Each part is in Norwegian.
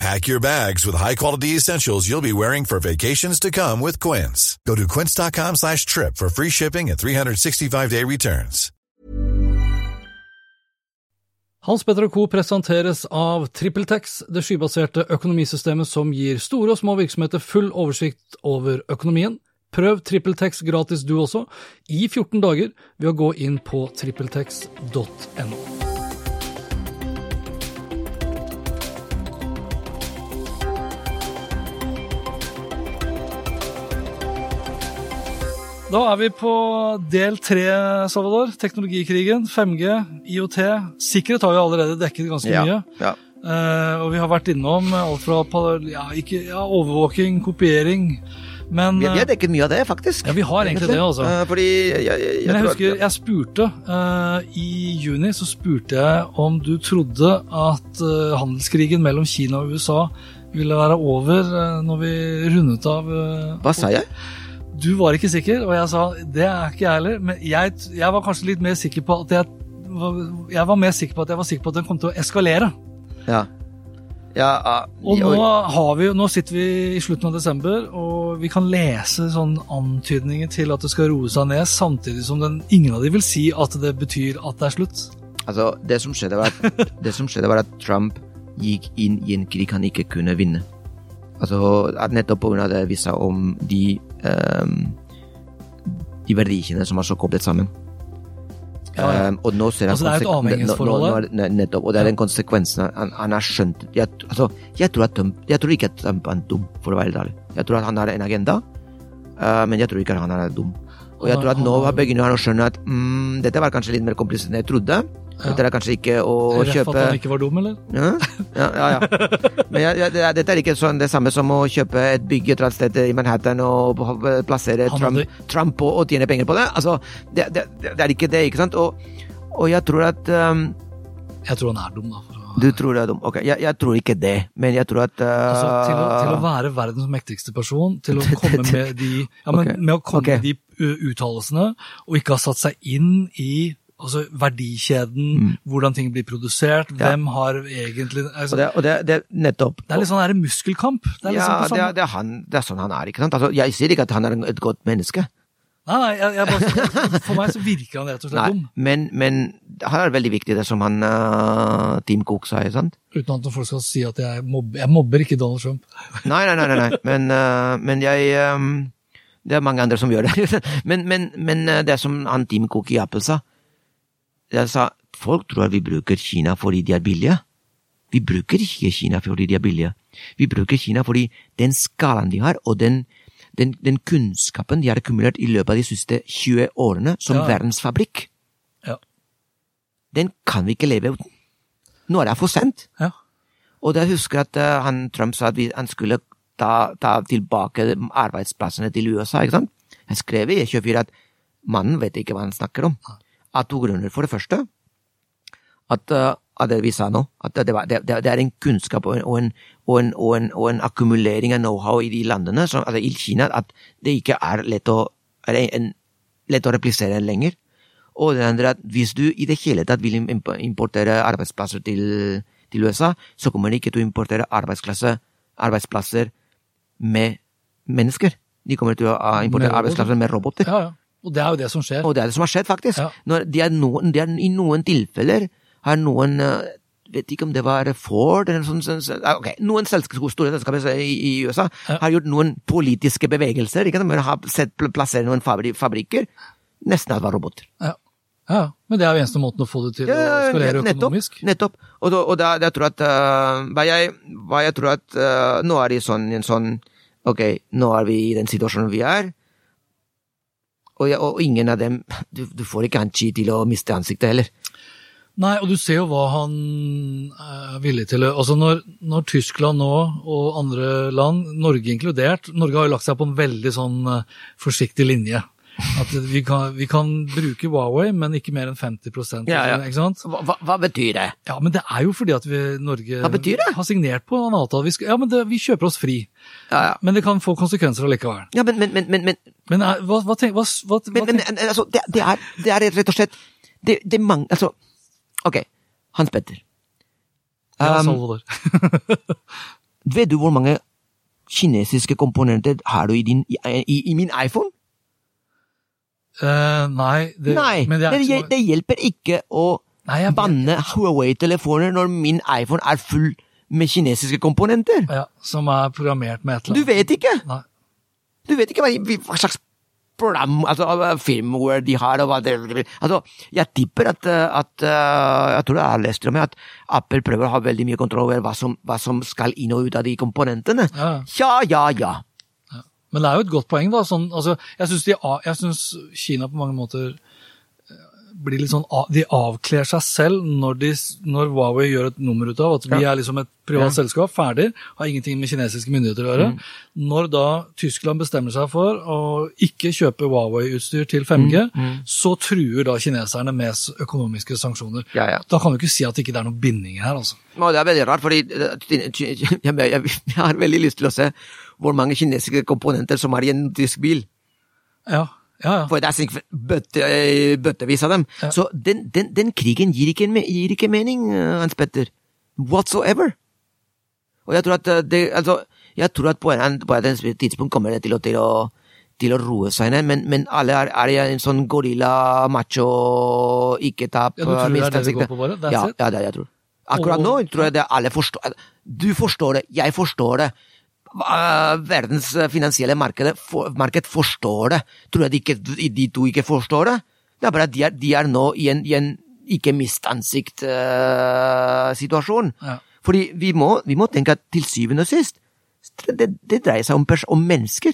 Pack your bags with high-quality essentials you'll be wearing for vacations to come with Quince. Go to quince.com slash trip for free shipping and 365-day returns. Hans Petter Co. presenteres av TrippelTex, det skybaserte økonomisystemet som gir store og små virksomheter full oversikt over økonomien. Prøv TrippelTex gratis du også, i 14 dager, ved å gå inn på trippeltex.no. Da er vi på del tre, Salvador. Teknologikrigen, 5G, IOT. Sikkerhet har vi allerede dekket ganske mye. ja. Uh, og vi har vært innom alt fra ja, ikke, ja, overvåking, kopiering. Men, Vi, vi har eh, dekket mye av det, faktisk. Ja, vi har egentlig det, altså. Uh, Fordi jeg, jeg, jeg, men jeg husker jeg spurte uh, I juni så spurte jeg om du trodde at uh, handelskrigen mellom Kina og USA ville være over når vi rundet av Hva sa jeg? Du var ikke sikker, og jeg sa det er ikke jeg heller. Men jeg, jeg var kanskje litt mer sikker på at jeg var, jeg var mer sikker på at jeg var sikker på at den kom til å eskalere. Ja. Ja, uh, Og nå, har vi, nå sitter vi i slutten av desember, og vi kan lese sånn antydninger til at det skal roe seg ned, samtidig som den, ingen av de vil si at det betyr at det er slutt. Altså, det som skjedde var at, det som skjedde var at Trump gikk inn i en krig han ikke kunne vinne. Altså, nettopp av det vi sa om de de verdikjene som er så koblet sammen. Ja, ja. Um, og nå ser Altså, det er et avhengighetsforhold Nettopp, og det er den konsekvensen han, han har skjønt. Jeg, altså, jeg, tror at jeg tror ikke at Trump er dum, for å være helt ærlig. Jeg tror at han har en agenda, uh, men jeg tror ikke at han er dum. Og jeg tror at nå begynner han å skjønne at mm, dette var kanskje litt mer komplisert enn jeg trodde. Dette er kanskje ikke å Ref kjøpe at han ikke var dum, eller? ja, ja, ja. ja. Men ja, det dette er ikke sånn det samme som å kjøpe et bygg et eller annet sted i Manhattan og plassere hadde... Trump, Trump og, og tjene penger på det. Altså, det, det, det er ikke det, ikke sant? Og, og jeg tror at um, Jeg tror han er dum, da. Å, Du tror det er dum. Ok, jeg, jeg tror ikke det, men jeg tror at uh, altså, til, å, til å være verdens mektigste person, til å komme med de, ja, men, okay. med å komme okay. med de uttalelsene, og ikke ha satt seg inn i altså, verdikjeden, hvordan ting blir produsert, Mm. Ja. hvem har egentlig altså, Og det, og det, det nettopp. Det er litt sånn her muskelkamp. Det er liksom ja, liksom det, er, det, er han, det er sånn han er, ikke sant? Altså, jeg sier ikke at han er et godt menneske. Nei, nei, jeg, jeg bare, for meg så virker han rett og slett Nei, dum. men, men han er veldig viktig, det som han uh, Team Cook sa, sant? Uten at folk skal si at jeg mobber. Jeg mobber ikke Donald Trump. Nei, nei, nei, nei, nei. Men, uh, men jeg um, Det er mange andre som gjør det. men, men, men det som han Team Cook i Apple sa Jeg sa folk tror vi bruker Kina fordi de er billige. Vi bruker ikke Kina fordi de er billige. Vi bruker Kina fordi den skalaen de har, og den, den, den kunnskapen de har akkumulert i løpet av de siste 20 årene som Ja. verdensfabrikk, Ja. den kan vi ikke leve uten. Nå er det for sent. Ja. Og jeg husker at eh, han, Trump sa at vi, han skulle ta, ta tilbake arbeidsplassene til USA. ikke sant? Jeg skrev i E24 at mannen vet ikke hva han snakker om. Av to grunner. For det første, at, eh, av det vi sa nå, at det, var, det, det er en kunnskap og en, og en, og en, og en, akkumulering av know-how i de landene, som, altså i Kina, at det ikke er lett å, en, lett å replisere lenger. Og det andre at hvis du i det hele tatt vil importere arbeidsplasser til, til USA, så kommer de ikke til å importere arbeidsplasser med mennesker. De kommer til å ah, importere arbeidsplasser med roboter. Ja, ja. Og det er jo det som skjer. Og det er det som har skjedd, faktisk. Ja. De noen, de er, I noen tilfeller har noen eh, vet ikke om det var Ford eller sånn, sånn, sånn ah, ok, Noen selskaper, store selskaper i, USA Ja. har gjort noen politiske bevegelser. ikke sant? Har sett plassere noen fabrikker. Nesten alt var roboter. Ja. ja, men det er jo eneste måten å få det til Ja, å skalere nettopp, økonomisk. Nettopp. Og, da, og da, jeg tror at uh, hva, jeg, hva jeg tror at uh, Nå er det sånn, en sånn Ok, nå er vi i den situasjonen vi er. Og, jeg, og ingen av dem du, du får ikke han til å miste ansiktet heller. Nei, og du ser jo hva han er villig til Altså når, når Tyskland nå, og andre land, Norge inkludert Norge har jo lagt seg på en veldig sånn eh, forsiktig linje. At vi kan, vi kan bruke Huawei, men ikke mer enn 50% Ja, ja. ikke sant? Hva, hva, hva betyr det? Ja, men det er jo fordi at vi, Norge Hva betyr det? har signert på en avtale. Vi, skal, ja, men det, vi kjøper oss fri. Ja, ja. Men det kan få konsekvenser allikevel. Ja, men, men, men, men, men, er, hva, hva, tenk, hva, hva, men, men, altså, det, det, er, det er rett og slett Det, det er mange Altså, ok, Hans Petter. Um, vet du hvor mange kinesiske komponenter har du i, din, i, i, i min iPhone? Uh, nei, det, Nei, men det det, er det, det hjelper ikke å Nei, jeg banne Huawei-telefoner når min iPhone er full med kinesiske komponenter. ja, Som er programmert med et eller annet. Du vet ikke! Nei. Du vet ikke hva, hva slags program, altså firmware de har, og hva det Altså, jeg tipper at, eh, at eh, Jeg tror jeg har lest med at Apple prøver å ha veldig mye kontroll over hva som, hva som skal inn og ut av de komponentene. Ja. Ja, ja, ja. Men det er jo et godt poeng, da. Sånn, altså, jeg syns Kina på mange måter blir litt sånn De avkler seg selv når, de, når Huawei gjør et nummer ut av at vi Ja. er liksom et privat selskap, ferdig, har ingenting med kinesiske myndigheter å gjøre. Mm. Når da Tyskland bestemmer seg for å ikke kjøpe Huawei-utstyr til 5G, Mm, så truer da kineserne med økonomiske sanksjoner. Ja, ja. Da kan du ikke si at det ikke er noen bindinger her, altså. Det er veldig rart, fordi eh, jeg har veldig lyst til å se hvor mange kinesiske komponenter som er i en tysk bil. Ja, ja, ja. For det er sikkert bøtte, eh, bøttevis av dem. Ja. Så den, den, den krigen gir ikke, gir ikke mening, eh, Hans Petter. Whatsoever. Og jeg tror at eh, det, altså, jeg tror at på en, på et tidspunkt kommer det til å, til å, til å roe seg ned, men, men alle er, er en sånn gorilla, macho, ikke tap Ja, du tror det er det det går på bare? Ja, ja, det er det jeg tror. Akkurat nå tror jeg det alle forstår. Du forstår det, jeg forstår det. Hva- Verdens finansielle marked, for, marked forstår det. Tror jeg de, ikke, de to ikke forstår det? Det er bare at de er, de er nå i en, i en ikke mist ansikt-situasjon. Ja. Fordi vi må, vi må tenke at til syvende og sist, det, det dreier seg om, pers om mennesker.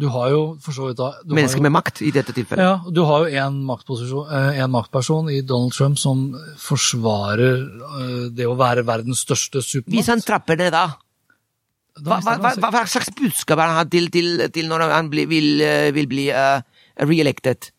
Du har jo for så vidt da du har Mennesker jo- med makt i dette tilfellet. Ja, du har jo en, eh, en maktperson i Donald Trump som forsvarer eh, det å være verdens største supermakt. Hvis han trapper ned da, Da hva, hva, hva, hva slags budskap har han til, til, til når han bli, vil, eh, vil bli uh, re-elected?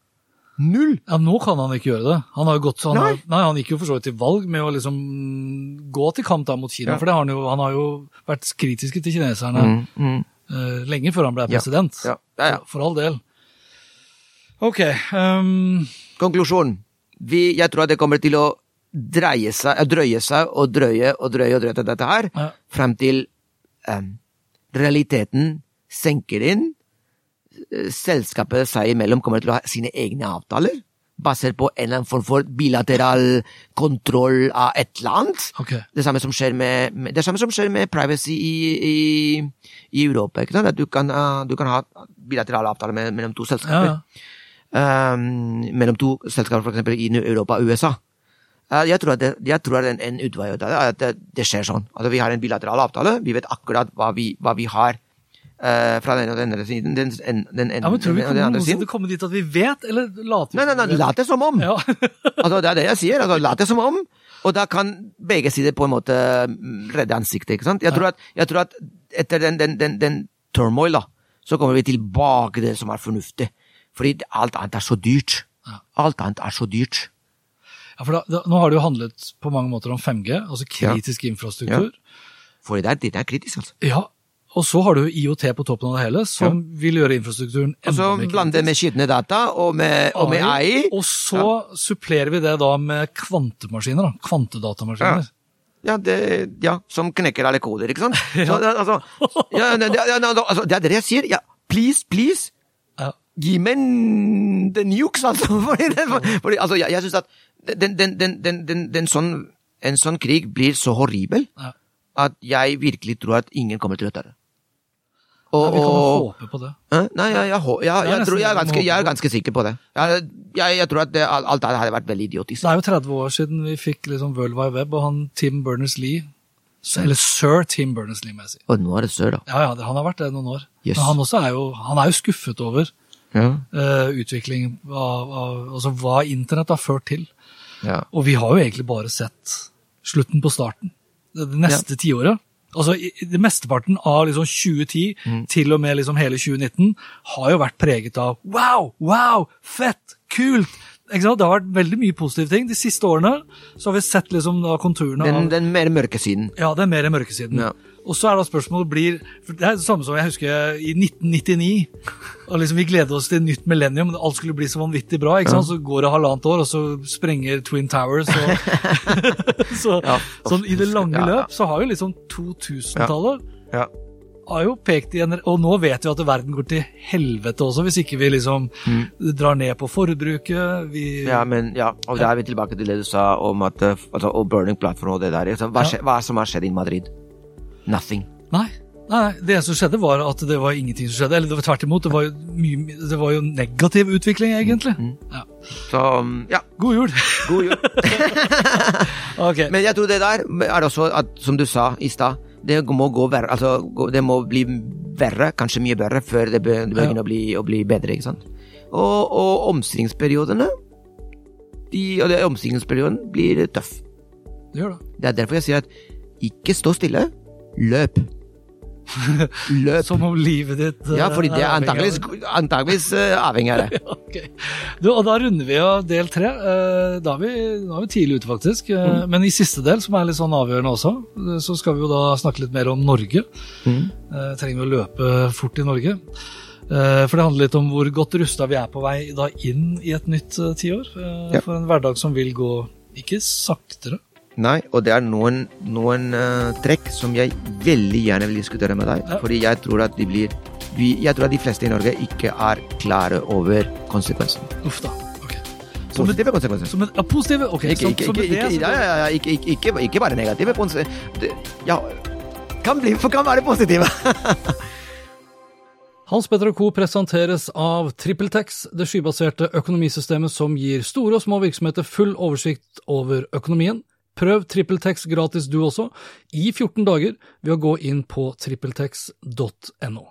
Null! Ja, nå kan han ikke gjøre det. Han, har jo gått, han, Nei. har, nei, han gikk jo for så vidt til valg med å liksom mm, gå til kamp da mot Kina. Ja. For det har han, jo, han har jo vært kritiske til kineserne Mm, mm. Uh, lenge før han ble president. Ja, ja, ja. For all del. Ok. Um... Konklusjon. Vi, jeg tror at det kommer til å dreie seg, drøye seg og drøye og drøye og drøye til dette her, Ja. frem til realiteten senker inn. Selskapet seg imellom kommer til å ha sine egne avtaler, basert på en eller annen form for bilateral kontroll av et eller annet. Okay. Det samme som skjer med, det samme som skjer med privacy i, i, i Europa. At du kan, du kan ha bilaterale avtaler mellom to selskaper. ja. Um, mellom to selskaper, eksempel i Europa og USA. Eh, jeg tror at, det, jeg tror at en, en utvei av det er at det, det skjer sånn. Altså, vi har en bilateral avtale, vi vet akkurat hva vi, hva vi har eh, fra den ene og den andre siden. Den, den, den, ja, men Tror vi kommer andre noensinne siden. komme dit at vi vet, eller later Nei, nei, nei, lat det som om! Ja. altså, det er det jeg sier. Altså, lat det som om. Og da kan begge sider på en måte mm, redde ansiktet. ikke sant? Jeg tror at, jeg tror at etter den, den, den, den turmoil, da, så kommer vi tilbake til det som er fornuftig. Fordi alt annet er så dyrt. Alt annet er så dyrt. Ja, for da, da, Nå har det jo handlet på mange måter om 5G, altså kritisk infrastruktur. For det er, det er kritisk, altså. Ja. Og så har du IOT på toppen av det hele, som vil gjøre infrastrukturen enda mer kritisk. Og så blander med skitne data og med, og med AI. Og så supplerer vi det da med kvantemaskiner, da. Kvantedatamaskiner. Ja, det, ja, som knekker alle koder, ikke sant? Så, det- altså, ja, det, det, ja, altså, det er det jeg sier. Ja, please, please, Ja. gi meg the nukes, altså. Fordi, fordi altså, jeg, jeg synes at den, den, den, den, den, den sånn, en sånn krig blir så horribel Ja. at jeg virkelig tror at ingen kommer til å ta det. Og, Ja, vi kan og- håpe på det. Nei, jeg, jeg, jeg, tror, er ganske, jeg er ganske sikker på det. Jeg, tror at det, alt det hadde vært veldig idiotisk. Det er jo 30 år siden vi fikk liksom World Wide Web, og han Tim Berners-Lee Eller sir Tim Berners-Lee, må jeg si. Og nå er det sir, da. Ja, ja, han har vært det noen år. Yes. Men han er jo, han er jo skuffet over Ja. uh, utviklingen av, av altså hva internett har ført til. Ja. Og vi har jo egentlig bare sett slutten på starten. Det, neste ja. tiåret. Altså, det Mesteparten av liksom 2010 Mm. til og med liksom hele 2019 har jo vært preget av wow, wow, fett, kult. Det har vært veldig mye positive ting. De siste årene så har vi sett liksom konturene Den, av den mer mørke siden. Ja, den mer mørke siden. Ja. Og så er da spørsmålet blir for Det er det samme som jeg husker i 1999. og liksom Vi gleder oss til nytt millennium. Alt skulle bli så vanvittig bra. ikke sant? Så går det halvannet år, og så sprenger Twin Towers. Og så, Ja. sånn I det lange Ja, ja. løp så har jo liksom 2000-tallet Ja. har jo pekt i en Og nå vet vi at verden går til helvete også, hvis ikke vi liksom drar ned på forbruket. Vi, Mm. Ja, men ja, og da er vi tilbake til det du sa om at eh, altså, og burning platform og det der. Liksom. Hva, Ja. hva som har skjedd i Madrid? Nothing. Nei. Nei, Det som skjedde, var at det var ingenting som skjedde. Eller det var tvert imot. Det var jo, mye, det var jo negativ utvikling, egentlig. Mm. Ja. Så ja, God jul! god jul. okay. Men jeg tror det der er også at, som du sa i stad, det må gå verre. Altså, det må bli verre, kanskje mye verre, før det begynner ja. å, bli, å bli bedre, ikke sant. Og, og omstillingsperiodene de, Og det omstillingsperioden blir tøff. Det gjør det. Det er derfor jeg sier at ikke stå stille, løp. Løp. Som om livet ditt eh, Ja, fordi det er antakeligvis, eh, avhengig av det. det. Ok. Du, og da runder vi av del tre. Eh, Da er vi, da er vi tidlig ute, faktisk. Mm. Men i siste del, som er litt sånn avgjørende også, så skal vi jo da snakke litt mer om Norge. Mm. Trenger vi å løpe fort i Norge? For det handler litt om hvor godt rusta vi er på vei da inn i et nytt tiår. Ja. For en hverdag som vil gå ikke saktere. Nei, og det er noen, noen uh, trekk som jeg veldig gjerne vil diskutere med deg. Fordi jeg tror at de blir vi, Jeg tror at de fleste i Norge ikke er klare over konsekvensen. Uff da. ok. Som Positive konsekvenser. som et, ja, positive? Ok, Ikke, ja, ja, bare negative. Det- Ja, kan, bli, kan være positive. Hans Petter Co. presenteres av TrippelTex, det skybaserte økonomisystemet som gir store og små virksomheter full oversikt over økonomien. Prøv TrippelTex gratis du også, i 14 dager, ved å gå inn på trippeltex.no.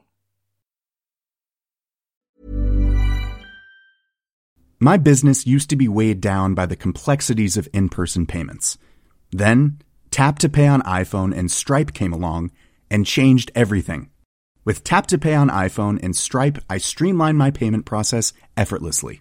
My business used to be weighed down by the complexities of in person payments. Then, Tap to Pay on iPhone and Stripe came along and changed everything. With Tap to Pay on iPhone and Stripe, I streamlined my payment process effortlessly.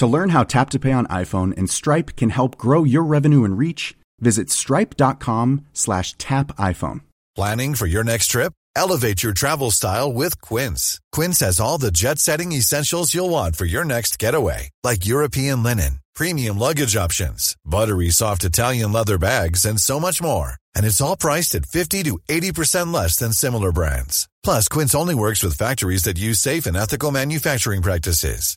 To learn how Tap to Pay on iPhone and Stripe can help grow your revenue and reach, visit stripe.com slash tap iPhone. Planning for your next trip? Elevate your travel style with Quince. Quince has all the jet setting essentials you'll want for your next getaway, like European linen, premium luggage options, buttery soft Italian leather bags, and so much more. And it's all priced at 50 to 80% less than similar brands. Plus, Quince only works with factories that use safe and ethical manufacturing practices.